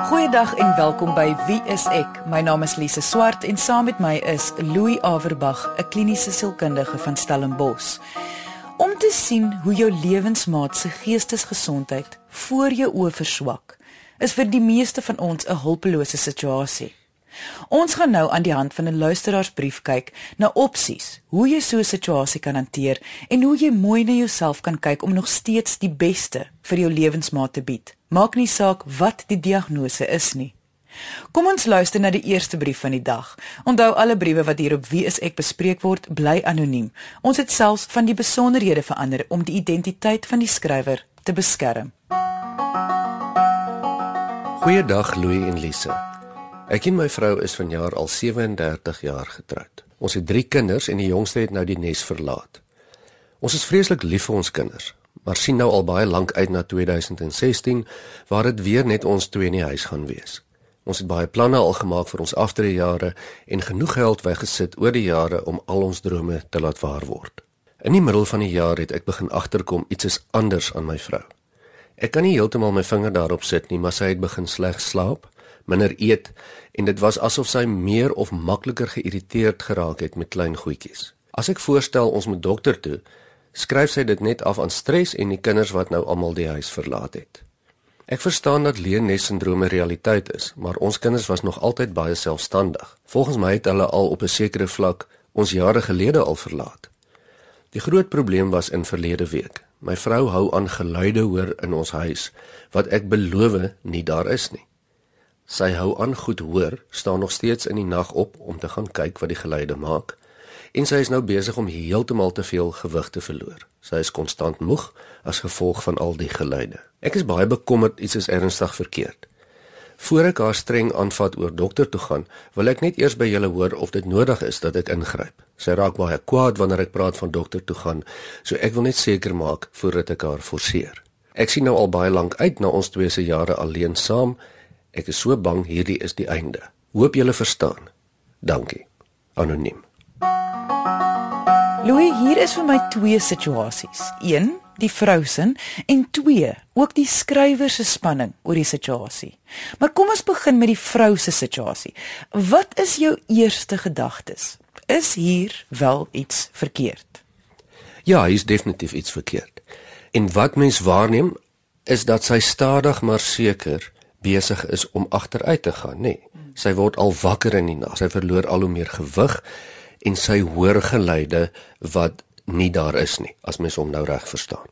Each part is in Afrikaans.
Goeiedag en welkom by Wie is ek? My naam is Lise Swart en saam met my is Louis Averbag, 'n kliniese sielkundige van Stellenbosch. Om te sien hoe jou lewensmaat se geestesgesondheid voor jou oë verswak, is vir die meeste van ons 'n hulpelose situasie. Ons gaan nou aan die hand van 'n luisteraarsbrief kyk na opsies hoe jy so 'n situasie kan hanteer en hoe jy mooi na jouself kan kyk om nog steeds die beste vir jou lewensmaat te bied. Maak nie saak wat die diagnose is nie. Kom ons luister na die eerste brief van die dag. Onthou alle briewe wat hier op Wie is ek bespreek word, bly anoniem. Ons het selfs van die besonderhede verander om die identiteit van die skrywer te beskerm. Goeiedag Louis en Lise. Ek en my vrou is vanjaar al 37 jaar getroud. Ons het 3 kinders en die jongste het nou die nes verlaat. Ons is vreeslik lief vir ons kinders, maar sien nou al baie lank uit na 2016 waar dit weer net ons twee in die huis gaan wees. Ons het baie planne al gemaak vir ons aftrede en genoeg geld weggesit oor die jare om al ons drome te laat waar word. In die middel van die jaar het ek begin agterkom iets is anders aan my vrou. Ek kan nie heeltemal my vinger daarop sit nie, maar sy het begin sleg slaap minder eet en dit was asof sy meer of makliker geïrriteerd geraak het met klein goedjies. As ek voorstel ons moet dokter toe, skryf sy dit net af aan stres en die kinders wat nou almal die huis verlaat het. Ek verstaan dat leennes-sindrome realiteit is, maar ons kinders was nog altyd baie selfstandig. Volgens my het hulle al op 'n sekere vlak ons jare gelede al verlaat. Die groot probleem was in verlede week. My vrou hou aan geluide hoor in ons huis wat ek beloof nie daar is nie. Sy hou aan goed hoor, staan nog steeds in die nag op om te gaan kyk wat die geluide maak. En sy is nou besig om heeltemal te veel gewig te verloor. Sy is konstant moeg as gevolg van al die geluide. Ek is baie bekommerd iets is ernstig verkeerd. Voor ek haar streng aanvat oor dokter toe gaan, wil ek net eers by julle hoor of dit nodig is dat ek ingryp. Sy raak baie kwaad wanneer ek praat van dokter toe gaan, so ek wil net seker maak voordat ek haar forceer. Ek sien nou al baie lank uit na ons twee se jare alleen saam Ek is so bang hierdie is die einde. Hoop julle verstaan. Dankie. Anoniem. Louis, hier is vir my twee situasies. 1, die vrou se en 2, ook die skrywer se spanning oor die situasie. Maar kom ons begin met die vrou se situasie. Wat is jou eerste gedagtes? Is hier wel iets verkeerd? Ja, hier is definitief iets verkeerd. En wat mens waarneem is dat sy stadig maar seker besig is om agteruit te gaan, nê. Nee. Sy word al wakker in die nag. Sy verloor al hoe meer gewig en sy hoor geluide wat nie daar is nie, as mens hom nou reg verstaan.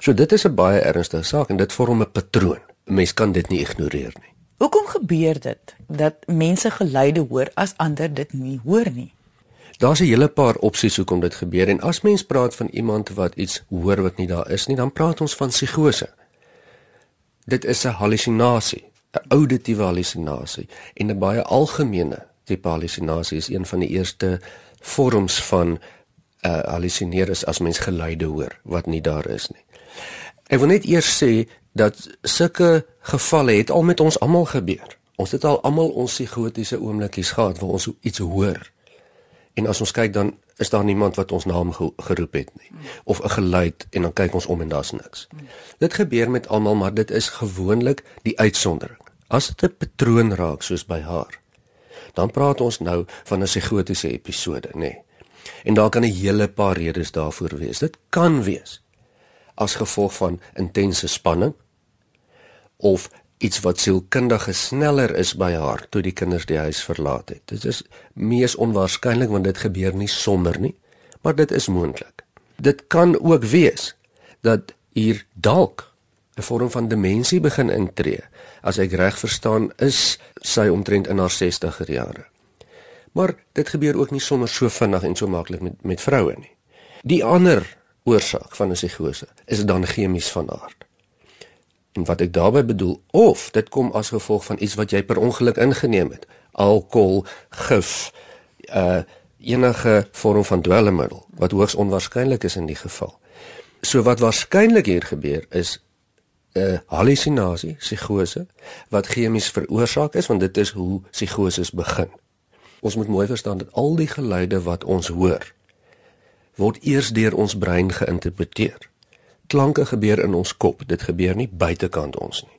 So dit is 'n baie ernstige saak en dit vorm 'n patroon. Mens kan dit nie ignoreer nie. Hoekom gebeur dit dat mense geluide hoor as ander dit nie hoor nie? Daar's 'n hele paar opsies hoekom dit gebeur en as mens praat van iemand wat iets hoor wat nie daar is nie, dan praat ons van psigose dit is 'n hallusinasie, 'n auditiewe hallusinasie en 'n baie algemene tipe hallusinasie is een van die eerste vorms van 'n uh, hallusineer is as mens geluide hoor wat nie daar is nie. Ek wil net eers sê dat sulke gevalle het al met ons almal gebeur. Ons het al almal ons psigotiese oomblikies gehad waar ons iets hoor. En as ons kyk dan is daar niemand wat ons naam geroep het nie of 'n geluid en dan kyk ons om en daar's niks. Dit gebeur met almal, maar dit is gewoonlik die uitsondering. As dit 'n patroon raak soos by haar, dan praat ons nou van 'n psigotiese episode, nê. Nee. En daar kan 'n hele paar redes daarvoor wees. Dit kan wees as gevolg van intense spanning of iets wat sielkundig sneller is by haar toe die kinders die huis verlaat het. Dit is mees onwaarskynlik want dit gebeur nie sommer nie, maar dit is moontlik. Dit kan ook wees dat hier dalk 'n vorm van demensie begin intree. As ek reg verstaan, is sy omtrent in haar 60er jare. Maar dit gebeur ook nie sommer so vinnig en so maklik met met vroue nie. Die ander oorsaak van 'n psigose is dan chemies van aard. En wat ek daarmee bedoel, of dit kom as gevolg van iets wat jy per ongeluk ingeneem het, alkohol, gif, uh enige vorm van dwelmmiddel wat hoogs onwaarskynlik is in die geval. So wat waarskynlik hier gebeur is 'n uh, hallusinasie, psigose wat chemies veroorsaak is want dit is hoe psigoses begin. Ons moet mooi verstaan dat al die geluide wat ons hoor word eers deur ons brein geïnterpreteer klanke gebeur in ons kop. Dit gebeur nie buitekant ons nie.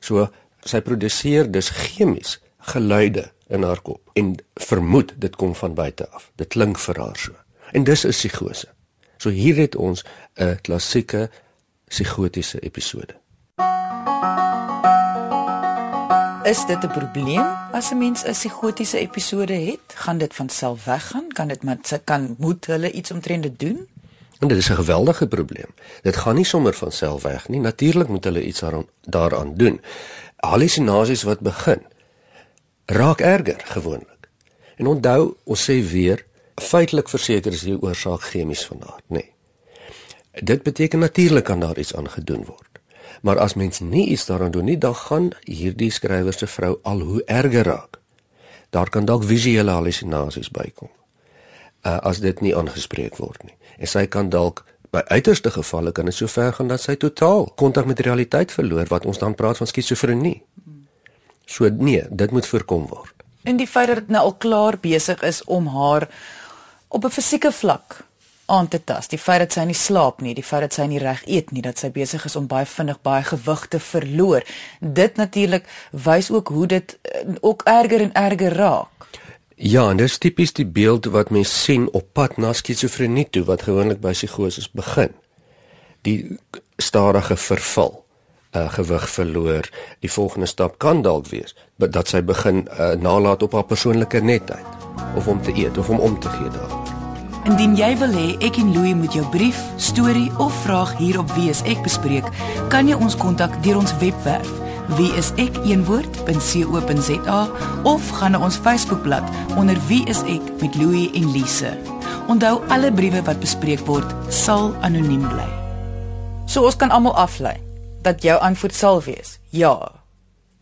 So Sy produseer dus chemies geluide in haar kop en vermoed dit kom van buite af. Dit klink vir haar so. En dis 'n psigose. So hier het ons 'n klassieke psigotiese episode. Is dit 'n probleem as 'n mens 'n psigotiese episode het? Gaan dit van self weggaan? Kan dit met kan moet hulle iets omtrent dit doen? En dit is 'n geweldige probleem. Dit gaan nie sommer van self weg nie. Natuurlik moet hulle iets daaraan daaraan doen. Hallusinasies wat begin raak erger gewoonlik. En onthou, ons sê weer, feitelik verseker is die oorsaak chemies van aard, nê. Nee. Dit beteken natuurlik kan daar iets aan gedoen word. Maar as mens nie iets daaraan doen nie, dan gaan hierdie skrywer se vrou al hoe erger raak. Daar kan dalk visuele hallusinasies bykom. Uh as dit nie aangespreek word nie. En sy kan dalk by uiterste gevalle kan dit so ver gaan dat sy totaal kontak met realiteit verloor wat ons dan praat van skizofrenie. So nee, dit moet voorkom word. En die feit dat dit nou al klaar besig is om haar op 'n fisieke vlak aan te tas. Die feit dat sy nie slaap nie, die feit dat sy nie reg eet nie, dat sy besig is om baie vinnig baie gewig te verloor. Dit natuurlik wys ook hoe dit uh, ook erger en erger raak. Ja, en dis tipies die beeld wat mens sien op pad na skizofrenie toe wat gewoonlik by psigoses begin. Die stadige verval, uh gewig verloor. Die volgende stap kan dalk wees dat sy begin uh, nalat op haar persoonlike netheid of om te eet of om om te gee daaroor. Indien jy wil hê ek en Louie moet jou brief, storie of vraag hier op Wie is ek bespreek, kan jy ons kontak deur ons webwerf wieisek.co.za of gaan na ons Facebookblad onder Wie is ek met Louie en Lise. Onthou alle briewe wat bespreek word sal anoniem bly. So ons kan almal aflei dat jou antwoord sal wees: ja.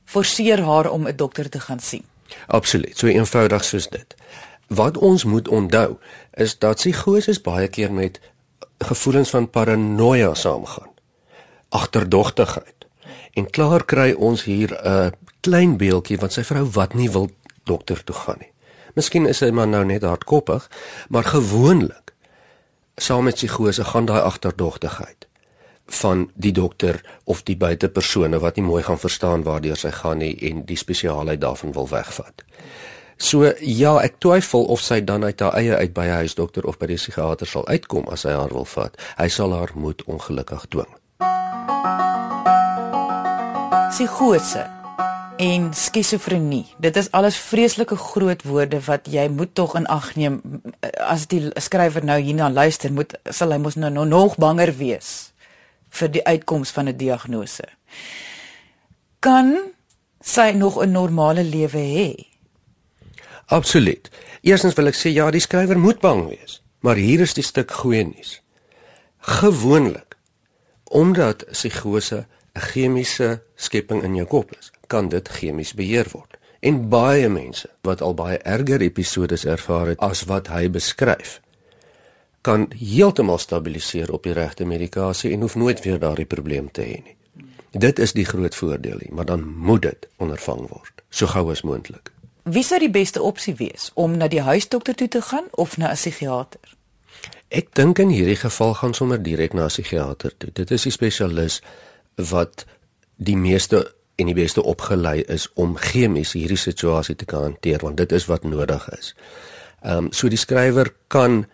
Forceer haar om 'n dokter te gaan sien. Absoluut, so eenvoudig soos dit. Wat ons moet onthou is dat psigoses baie keer met gevoelens van paranoia saamgaan. Agterdogtigheid. En klaar kry ons hier 'n klein beeltjie van sy vrou wat nie wil dokter toe gaan nie. Miskien is hy maar nou net hardkoppig, maar gewoonlik saam met psigose gaan daai agterdogtigheid van die dokter of die buitepersone wat nie mooi gaan verstaan waartoe sy gaan nie en die spesiaalheid daarvan wil wegvat. So ja, ek twyfel of sy dan uit haar eie uit by 'n huisdokter of by die psigiater sal uitkom as hy haar wil vat. Hy sal haar moet ongelukkig dwing. Psigose en skizofrenie. Dit is alles vreeslike groot woorde wat jy moet tog in ag neem as die skrywer nou hierna luister, moet sal hy mos nou nog banger wees vir die uitkoms van 'n diagnose. Kan sy nog 'n normale lewe hê? Absoluut. Eerstens wil ek sê ja, die skrywer moet bang wees, maar hier is die stuk goeie nuus. Gewoonlik omdat psigose 'n chemiese skepping in jou kop is, kan dit chemies beheer word. En baie mense wat al baie erger episodes ervaar het as wat hy beskryf, kan heeltemal stabiliseer op die regte medikasie en hoef nooit weer daardie probleem te hê nie. Dit is die groot voordeel hier, maar dan moet dit ondervang word, so gou as moontlik. Wie sou die beste opsie wees om na die huisdokter toe te gaan of na 'n psigiater? Ek dink in hierdie geval gaan sommer direk na 'n psigiater toe. Dit is die spesialis wat die meeste en die beste opgelei is om chemies hierdie situasie te kan hanteer want dit is wat nodig is. Ehm um, so die skrywer kan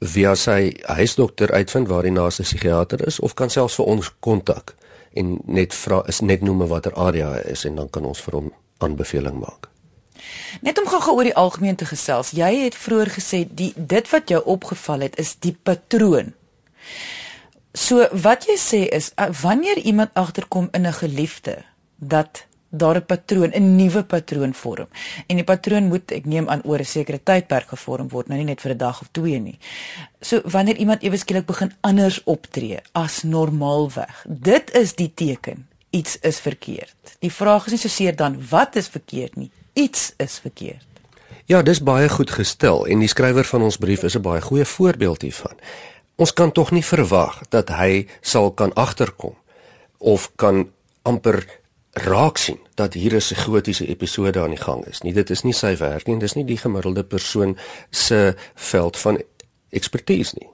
via sy huisdokter uitvind waar die naaste psigiater is of kan selfs vir ons kontak en net vra is net noem watter area is en dan kan ons vir hom aanbeveling maak. Net om gou oor die algemeen te gesels. Jy het vroeër gesê die dit wat jou opgeval het is die patroon. So wat jy sê is uh, wanneer iemand agterkom in 'n geliefde dat daar 'n patroon, 'n nuwe patroon vorm. En die patroon moet ek neem aan oor 'n sekere tydperk gevorm word, nou nie net vir 'n dag of twee nie. So wanneer iemand ewe skielik begin anders optree as normaalweg, dit is die teken iets is verkeerd. Die vraag is nie soseer dan wat is verkeerd nie, iets is verkeerd. Ja, dis baie goed gestel en die skrywer van ons brief is 'n baie goeie voorbeeld hiervan. Ons kan tog nie verwag dat hy sal kan agterkom of kan amper raak sien dat hier 'n psigotiese episode aan die gang is. Nie dit is nie sy werk nie, dis nie die gemiddelde persoon se veld van ekspertise nie.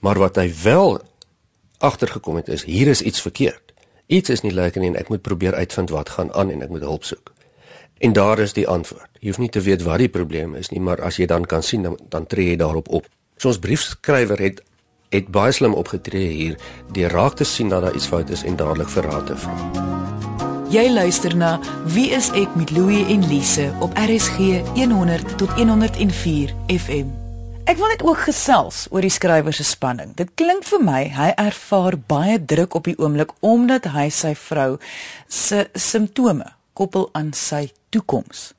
Maar wat hy wel agtergekom het is hier is iets verkeerd Iets is nie lekker nie en ek moet probeer uitvind wat gaan aan en ek moet hulp soek. En daar is die antwoord. Jy hoef nie te weet wat die probleem is nie, maar as jy dan kan sien dan, dan tree jy daarop op. So ons briefskrywer het het baie slim opgetree hier deur raak te sien dat daar iets fout is en dadelik vir raad te vra. Jy luister na Wie is ek met Louie en Lise op RSG 100 tot 104 FM. Ek wil net ook gesels oor die skrywer se spanning. Dit klink vir my hy ervaar baie druk op die oomblik omdat hy sy vrou se simptome koppel aan sy toekoms.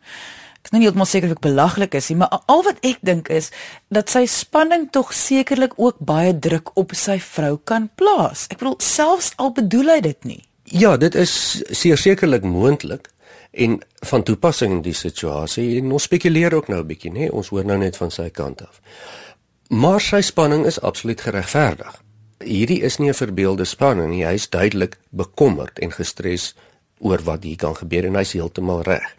Ek is nou nie heeltemal seker of ek belaglik is nie, maar al wat ek dink is dat sy spanning tog sekerlik ook baie druk op sy vrou kan plaas. Ek bedoel selfs al bedoel hy dit nie. Ja, dit is seker sekerlik moontlik en van toepassing in die situasie. En ons spekuleer ook nou 'n bietjie, nê? Ons hoor nou net van sy kant af. Maar sy spanning is absoluut geregverdig. Hierdie is nie 'n verbeelde spanning nie. Hy is duidelik bekommerd en gestres oor wat hier kan gebeur en hy's heeltemal reg.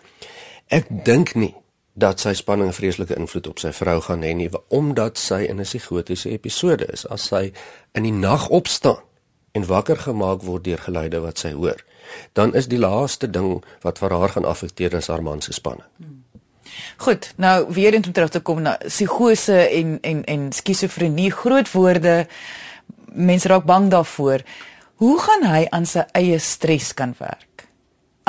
Ek dink nie dat sy spanning 'n vreeslike invloed op sy vrou gaan hê nie omdat sy in 'n psigotiese episode is as sy in die nag opstaan en wakker gemaak word deur geluide wat sy hoor dan is die laaste ding wat vir haar gaan affekteer is haar man se spanning. Goed, nou weer eens om terug te kom na psigose en en en skizofrenie, groot woorde. Mense raak bang daarvoor. Hoe gaan hy aan sy eie stres kan werk?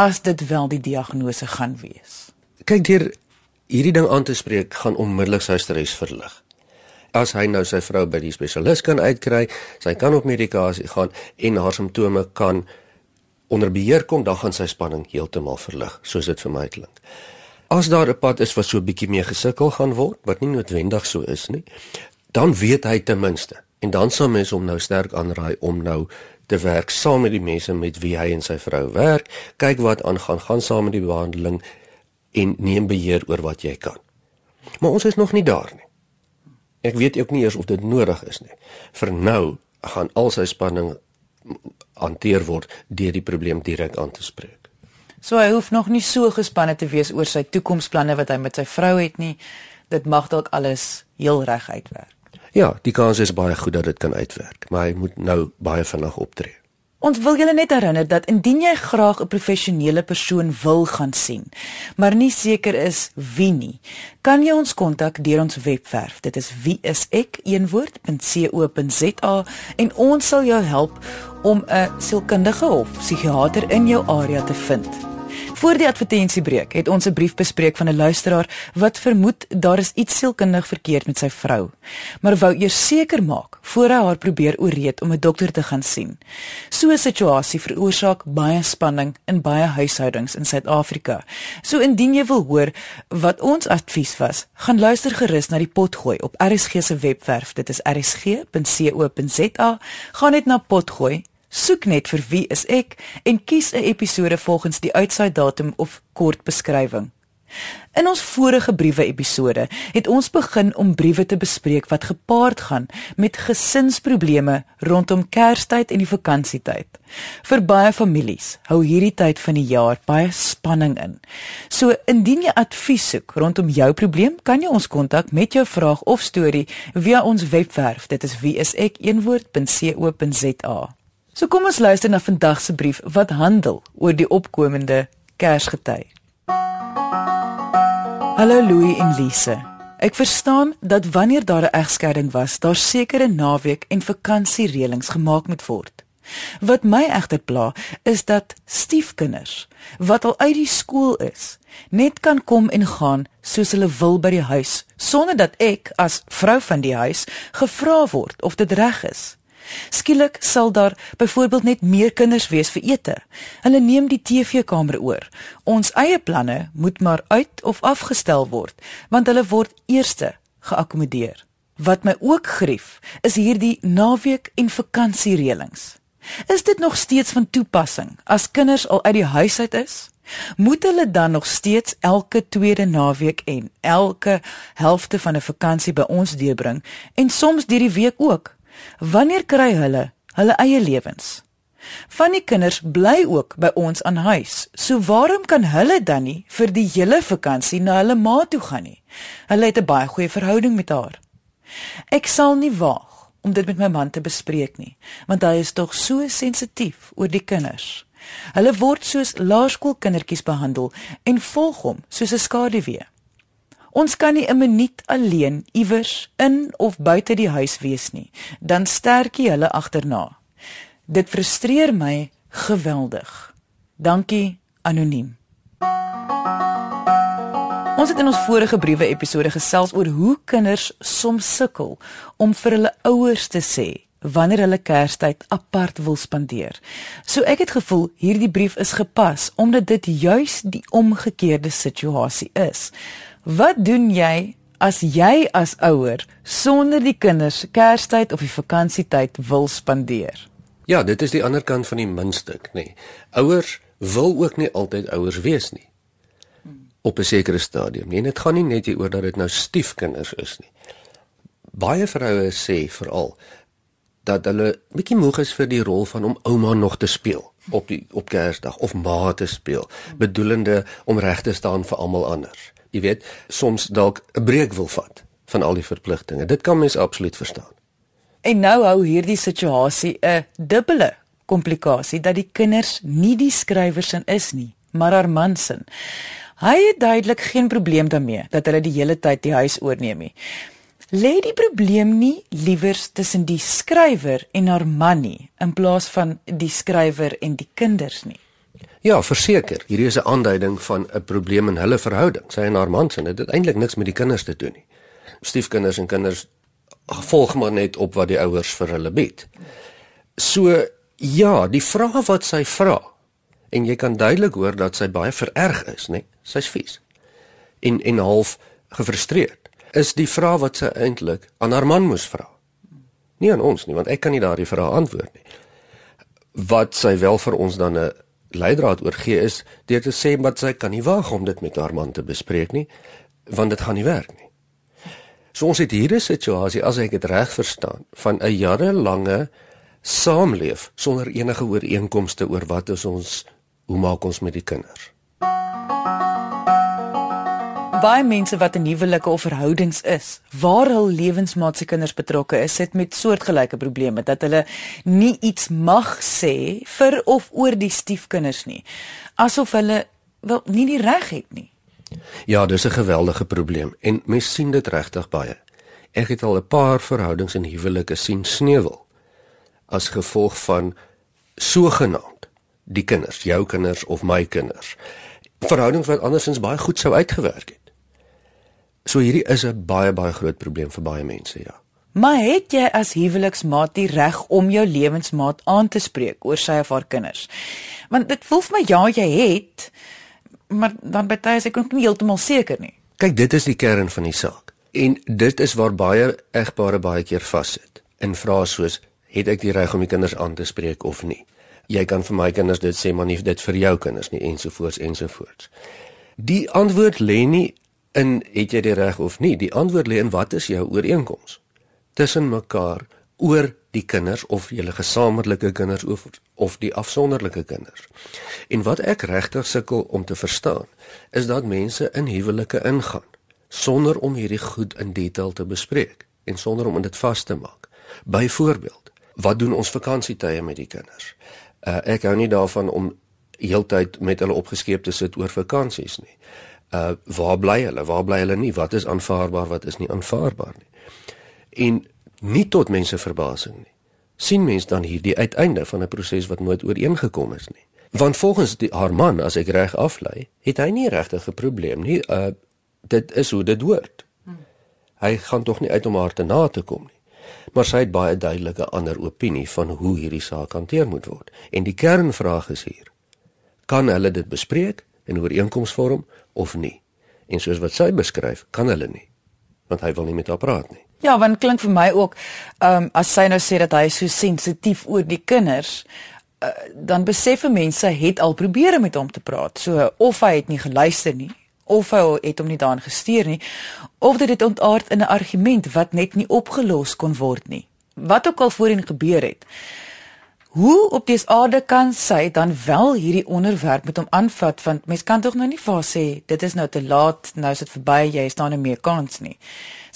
as dit wel die diagnose gaan wees. Kyk deur hierdie ding aan te spreek gaan onmiddellik sy stres verlig. As hy nou sy vrou by die spesialis kan uitkry, sy kan op medikasie gaan en haar simptome kan onder beheer kom, dan gaan sy spanning heeltemal verlig, soos dit vir my klink. As daar 'n pad is wat so 'n bietjie meer gesukkel gaan word, wat nie noodwendig so is nie, dan weet hy ten minste en dan sal mens hom nou sterk aanraai om nou te werk saam met die mense met wie hy en sy vrou werk, kyk wat aangaan, gaan saam met die behandeling en neem beheer oor wat jy kan. Maar ons is nog nie daar nie. Ek weet ook nie eers of dit nodig is nie. Vir nou gaan al sy spanning hanteer word deur die probleem direk aan te spreek. So hy hoef nog nie so gespanne te wees oor sy toekomsplanne wat hy met sy vrou het nie. Dit mag dalk alles heel reg uitwerk. Ja, die kans is baie goed dat dit kan uitwerk, maar hy moet nou baie vinnig optree. Ons wil julle net herinner dat indien jy graag 'n professionele persoon wil gaan sien, maar nie seker is wie nie, kan jy ons kontak deur ons webwerf. Dit is wieisek.co.za en ons sal jou help om 'n sielkundige of psigiater in jou area te vind. Voor die advertensiebreek het ons 'n brief bespreek van 'n luisteraar wat vermoed daar is iets sielkundig verkeerd met sy vrou, maar wou eers seker maak voor hy haar probeer ooreed om 'n dokter te gaan sien. So 'n situasie veroorsaak baie spanning in baie huishoudings in Suid-Afrika. So indien jy wil hoor wat ons advies was, gaan luister gerus na die potgooi op RSG se webwerf. Dit is rsg.co.za. Gaan net na potgooi Soek net vir wie is ek en kies 'n episode volgens die uitsaai datum of kort beskrywing. In ons vorige briewe episode het ons begin om briewe te bespreek wat gepaard gaan met gesinsprobleme rondom Kerstyd en die vakansietyd. Vir baie families hou hierdie tyd van die jaar baie spanning in. So indien jy advies soek rondom jou probleem, kan jy ons kontak met jou vraag of storie via ons webwerf. Dit is wieisek.co.za. So kom ons luister na vandag se brief wat handel oor die opkomende Kersgety. Hallo Louis en Lise. Ek verstaan dat wanneer daar 'n egskeiding was, daar sekere naweek en vakansiereëlings gemaak moet word. Wat my egter pla, is dat stiefkinders wat al uit die skool is, net kan kom en gaan soos hulle wil by die huis, sonder dat ek as vrou van die huis gevra word of dit reg is. Skielik sal daar byvoorbeeld net meer kinders wees vir ete. Hulle neem die TV-kamer oor. Ons eie planne moet maar uit of afgestel word, want hulle word eerste geakkommodeer. Wat my ook grief, is hierdie naweek en vakansiereëlings. Is dit nog steeds van toepassing as kinders al uit die huis uit is? Moet hulle dan nog steeds elke tweede naweek en elke helfte van 'n vakansie by ons deurbring en soms deur die week ook? Wanneer kry hulle hulle eie lewens? Van die kinders bly ook by ons aan huis. So waarom kan hulle dan nie vir die hele vakansie na hulle ma toe gaan nie? Hulle het 'n baie goeie verhouding met haar. Ek sal nie waag om dit met my man te bespreek nie, want hy is tog so sensitief oor die kinders. Hulle word soos laerskoolkindertjies behandel en volg hom soos 'n skaduwee. Ons kan nie 'n minuut alleen iewers in of buite die huis wees nie, dan sterk jy hulle agterna. Dit frustreer my geweldig. Dankie anoniem. Ons het in ons vorige briewe episode gesels oor hoe kinders soms sukkel om vir hulle ouers te sê wanneer hulle Kerstyd apart wil spandeer. So ek het gevoel hierdie brief is gepas omdat dit juis die omgekeerde situasie is. Wat doen jy as jy as ouer sonder die kinders Kerstyd of die vakansietyd wil spandeer? Ja, dit is die ander kant van die muntstuk, nê. Nee. Ouers wil ook nie altyd ouers wees nie op 'n sekere stadium nie. En dit gaan nie net hier oor dat dit nou stiefkinders is nie. Baie vroue sê veral dat hulle bietjie moeg is vir die rol van om ouma nog te speel op die op Kersdag of ma te speel, bedoelende om reg te staan vir almal anders. Jy weet, soms dalk 'n breek wil vat van al die verpligtinge. Dit kan mens absoluut verstaan. En nou hou hierdie situasie 'n dubbele komplikasie dat die kinders nie die skrywers in is nie, maar haar man se. Hy het duidelik geen probleem daarmee dat hulle die hele tyd die huis oorneem nie. Lê die probleem nie liewers tussen die skrywer en haar man nie in plaas van die skrywer en die kinders nie. Ja, verseker, hierdie is 'n aanduiding van 'n probleem in hulle verhouding. Sy en haar man se, dit het eintlik niks met die kinders te doen nie. Stiefkinders en kinders volg maar net op wat die ouers vir hulle bied. So ja, die vraag wat sy vra en jy kan duidelik hoor dat sy baie vererg is, né? Sy's vies. En en half gefrustreerd. Is die vraag wat sy eintlik aan haar man moes vra. Nie aan ons nie, want ek kan nie daardie vraag antwoord nie. Wat sy wel vir ons dan 'n leidraad oorgee is deur te sê wat sy kan nie waag om dit met haar man te bespreek nie, want dit gaan nie werk nie. So ons het hier 'n situasie as ek dit reg verstaan van 'n jarelange saamleef sonder enige ooreenkomste oor wat is ons hoe maak ons met die kinders? Baie mense wat in huwelike of verhoudings is, waar hul lewensmaat se kinders betrokke is, sit met soortgelyke probleme dat hulle nie iets mag sê vir of oor die stiefkinders nie, asof hulle wel nie die reg het nie. Ja, dis 'n geweldige probleem en mense sien dit regtig baie. Ek het al 'n paar verhoudings en huwelike sien sneuwel as gevolg van sogenaamd die kinders, jou kinders of my kinders. Verhoudings wat andersins baie goed sou uitgewerk het. So hierdie is 'n baie baie groot probleem vir baie mense, ja. Maar het jy as huweliksmaat die reg om jou lewensmaat aan te spreek oor sy of haar kinders? Want dit voel vir my ja, jy het, maar dan baie is ek ook nie heeltemal seker nie. Kyk, dit is die kern van die saak. En dit is waar baie egpare baie keer vassit. In vrae soos, het ek die reg om die kinders aan te spreek of nie? jy kan vir my kinders dit sê maar nie dit vir jou kinders nie ensovoorts ensovoorts. Die antwoord lê nie in het jy die reg of nie, die antwoord lê in wat is jou ooreenkoms tussen mekaar oor die kinders of julle gesamentlike kinders of of die afsonderlike kinders. En wat ek regtig sukkel om te verstaan, is dat mense in huwelike ingaan sonder om hierdie goed in detail te bespreek en sonder om dit vas te maak. Byvoorbeeld, wat doen ons vakansietye met die kinders? Uh, ek hou nie daarvan om heeltyd met hulle opgeskeep te sit oor vakansies nie. Uh waar bly hulle? Waar bly hulle nie? Wat is aanvaarbaar, wat is nie aanvaarbaar nie? En nie tot mense verbasing nie. sien mens dan hier die uiteinde van 'n proses wat nooit ooreengekom is nie. Want volgens die haar man, as ek reg aflei, het hy nie regtig 'n probleem nie. Uh dit is hoe dit hoort. Hy gaan tog nie uit om haar te na te kom nie maar sy het baie duidelike ander opinie van hoe hierdie saak hanteer moet word. En die kernvraag is hier: kan hulle dit bespreek en ooreenkoms vorm of nie? En soos wat sy beskryf, kan hulle nie, want hy wil nie met haar praat nie. Ja, want klink vir my ook, ehm um, as sy nou sê dat hy so sensitief oor die kinders, uh, dan besef mense het al probeer met hom te praat. So of hy het nie geluister nie of hy het hom nie daarin gestuur nie of dit het ontaard in 'n argument wat net nie opgelos kon word nie wat ook al voorheen gebeur het Hoe op dese aarde kan sy dan wel hierdie onderwerp met hom aanvat want mens kan tog nou nie vir haar sê dit is nou te laat, nou is dit verby, jy staan nie meer kans nie.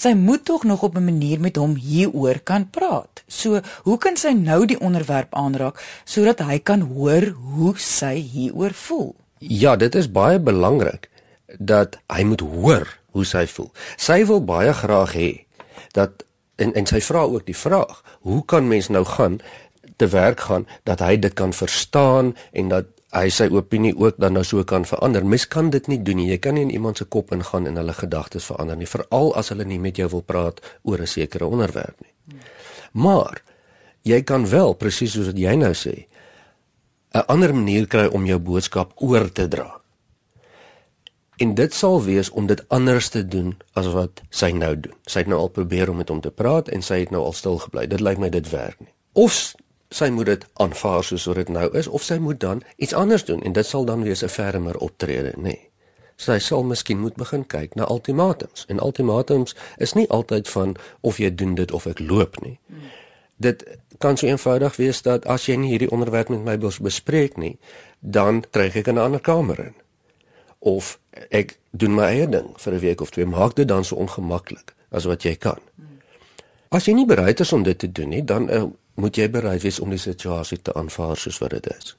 Sy moet tog nog op 'n manier met hom hieroor kan praat. So, hoe kan sy nou die onderwerp aanraak sodat hy kan hoor hoe sy hieroor voel? Ja, dit is baie belangrik dat hy moet hoor hoe sy voel. Sy wil baie graag hê dat en en sy vra ook die vraag, hoe kan mens nou gaan te werk gaan dat hy dit kan verstaan en dat hy sy opinie ook dan nou so kan verander. Mens kan dit nie doen nie. Jy kan nie in iemand se kop ingaan en hulle gedagtes verander nie, veral as hulle nie met jou wil praat oor 'n sekere onderwerp nie. Maar jy kan wel presies soos wat jy nou sê, 'n ander manier kry om jou boodskap oor te dra. En dit sal wees om dit anders te doen as wat sy nou doen. Sy het nou al probeer om met hom te praat en sy het nou al stil gebly. Dit lyk my dit werk nie. Of sy moet dit aanvaar soos wat dit nou is of sy moet dan iets anders doen en dit sal dan wees 'n fermer optrede, nê. Nee. Sy sal miskien moet begin kyk na ultimatums. En ultimatums is nie altyd van of jy doen dit of ek loop nie. Dit kan so eenvoudig wees dat as jy nie hierdie onderwerp met my bespreek nie, dan trek ek 'n ander kamer in of ek doen my eie ding vir 'n week of twee maak dit dan so ongemaklik as wat jy kan. As jy nie bereid is om dit te doen nie, dan uh, moet jy bereid wees om die situasie te aanvaar soos wat dit is.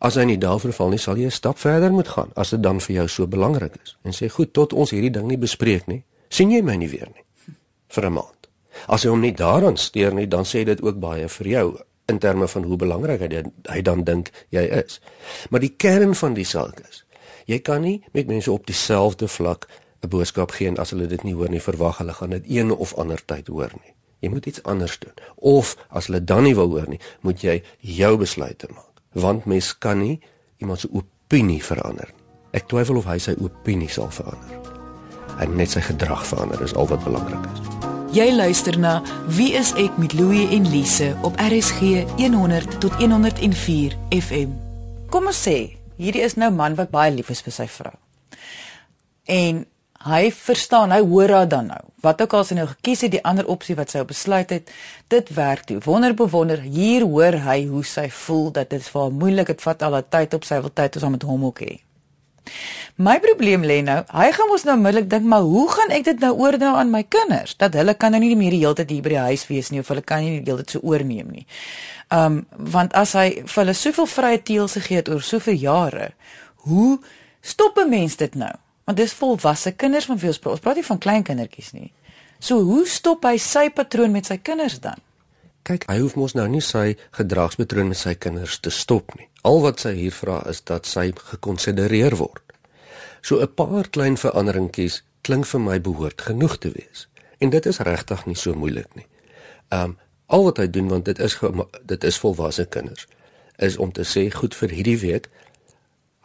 As hy nie daarvoor val nie, sal jy 'n stap verder moet gaan as dit dan vir jou so belangrik is en sê goed, tot ons hierdie ding nie bespreek nie, sien jy my nie weer nie vir 'n maand. As hy hom nie daaraan steur nie, dan sê dit ook baie vir jou in terme van hoe belangrik hy, hy dan dink jy is. Maar die kern van die saak is Jy kan nie met mense op dieselfde vlak 'n boodskap gee en as hulle dit nie hoor nie, verwag hulle gaan dit een of ander tyd hoor nie. Jy moet iets anders doen. Of as hulle dan nie wil hoor nie, moet jy jou besluite maak. Want mens kan nie iemand se opinie verander nie. Ek twyfel of hy sy opinie sal verander. Hy net sy gedrag verander is al wat belangrik is. Jy luister na Wie is ek met Louie en Lise op RSG 100 tot 104 FM. Kom ons sê hierdie is nou man wat baie lief is vir sy vrou. En hy verstaan, hy hoor haar dan nou. Wat ook al sy nou gekies het, die ander opsie wat sy besluit het, dit werk toe. Wonder bewonder, hier hoor hy hoe sy voel dat dit vir haar moeilik, dit vat al haar tyd op, sy wil tyd ons met hom ook hê. My probleem lê nou, hy gaan mos nou onmiddellik dink, maar hoe gaan ek dit nou oordra aan my kinders? Dat hulle kan nou nie meer die hele tyd hier by die huis wees nie of hulle kan nie die hele tyd so oorneem nie. Um want as hy vir hulle soveel vrye teels gegee het oor soveel jare, hoe stop 'n mens dit nou? Want dis volwasse kinders van wie ons praat. Ons praat nie van klein kindertjies nie. So hoe stop hy sy patroon met sy kinders dan? Kyk, hy hoef mos nou nie sy gedragspatroon met sy kinders te stop nie. Al wat sy hier vra is dat sy gekonsidereer word. So 'n paar klein veranderingkies klink vir my behoort genoeg te wees. En dit is regtig nie so moeilik nie. Um Al wat hy doen want dit is dit is volwasse kinders is om te sê goed vir hierdie week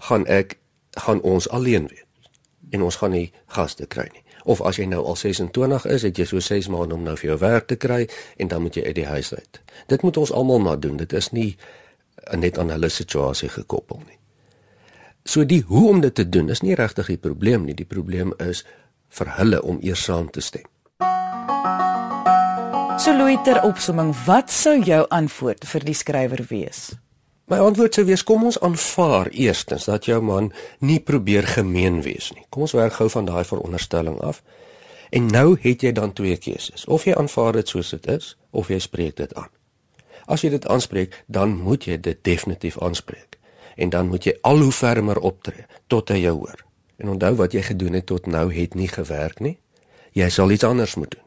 gaan ek gaan ons alleen wees en ons gaan nie gaste kry nie. Of as jy nou al 26 is, het jy so 6 maande om nou vir jou werk te kry en dan moet jy uit die huis uit. Dit moet ons almal maar doen. Dit is nie net aan hulle situasie gekoppel nie. So die hoe om dit te doen is nie regtig die probleem nie. Die probleem is vir hulle om eers saam te stem. So Louis ter opsomming, wat sou jou antwoord vir die skrywer wees? My antwoord sou wees kom ons aanvaar eerstens dat jou man nie probeer gemeen wees nie. Kom ons werk gou van daai veronderstelling af. En nou het jy dan twee keuses. Of jy aanvaar dit soos dit is of jy spreek dit aan. As jy dit aanspreek, dan moet jy dit definitief aanspreek. En dan moet jy al hoe fermer optree tot hy jou hoor. En onthou wat jy gedoen het tot nou het nie gewerk nie. Jy sal iets anders moet doen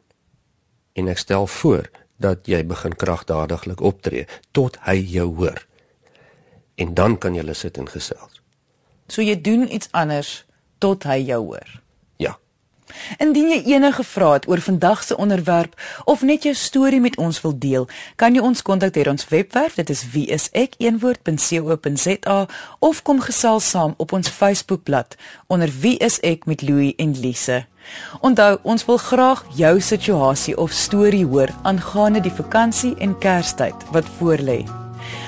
en ek stel voor dat jy begin kragdadiglik optree tot hy jou hoor. En dan kan jy sit en gesels. So jy doen iets anders tot hy jou hoor. Ja. Indien jy enige vrae het oor vandag se onderwerp of net jou storie met ons wil deel, kan jy ons kontak deur ons webwerf, dit is wieisek1woord.co.za of kom gesels saam op ons Facebookblad onder wie is ek met Louie en Lise. Onthou, ons wil graag jou situasie of storie hoor aangaande die vakansie en Kerstyd wat voorlê.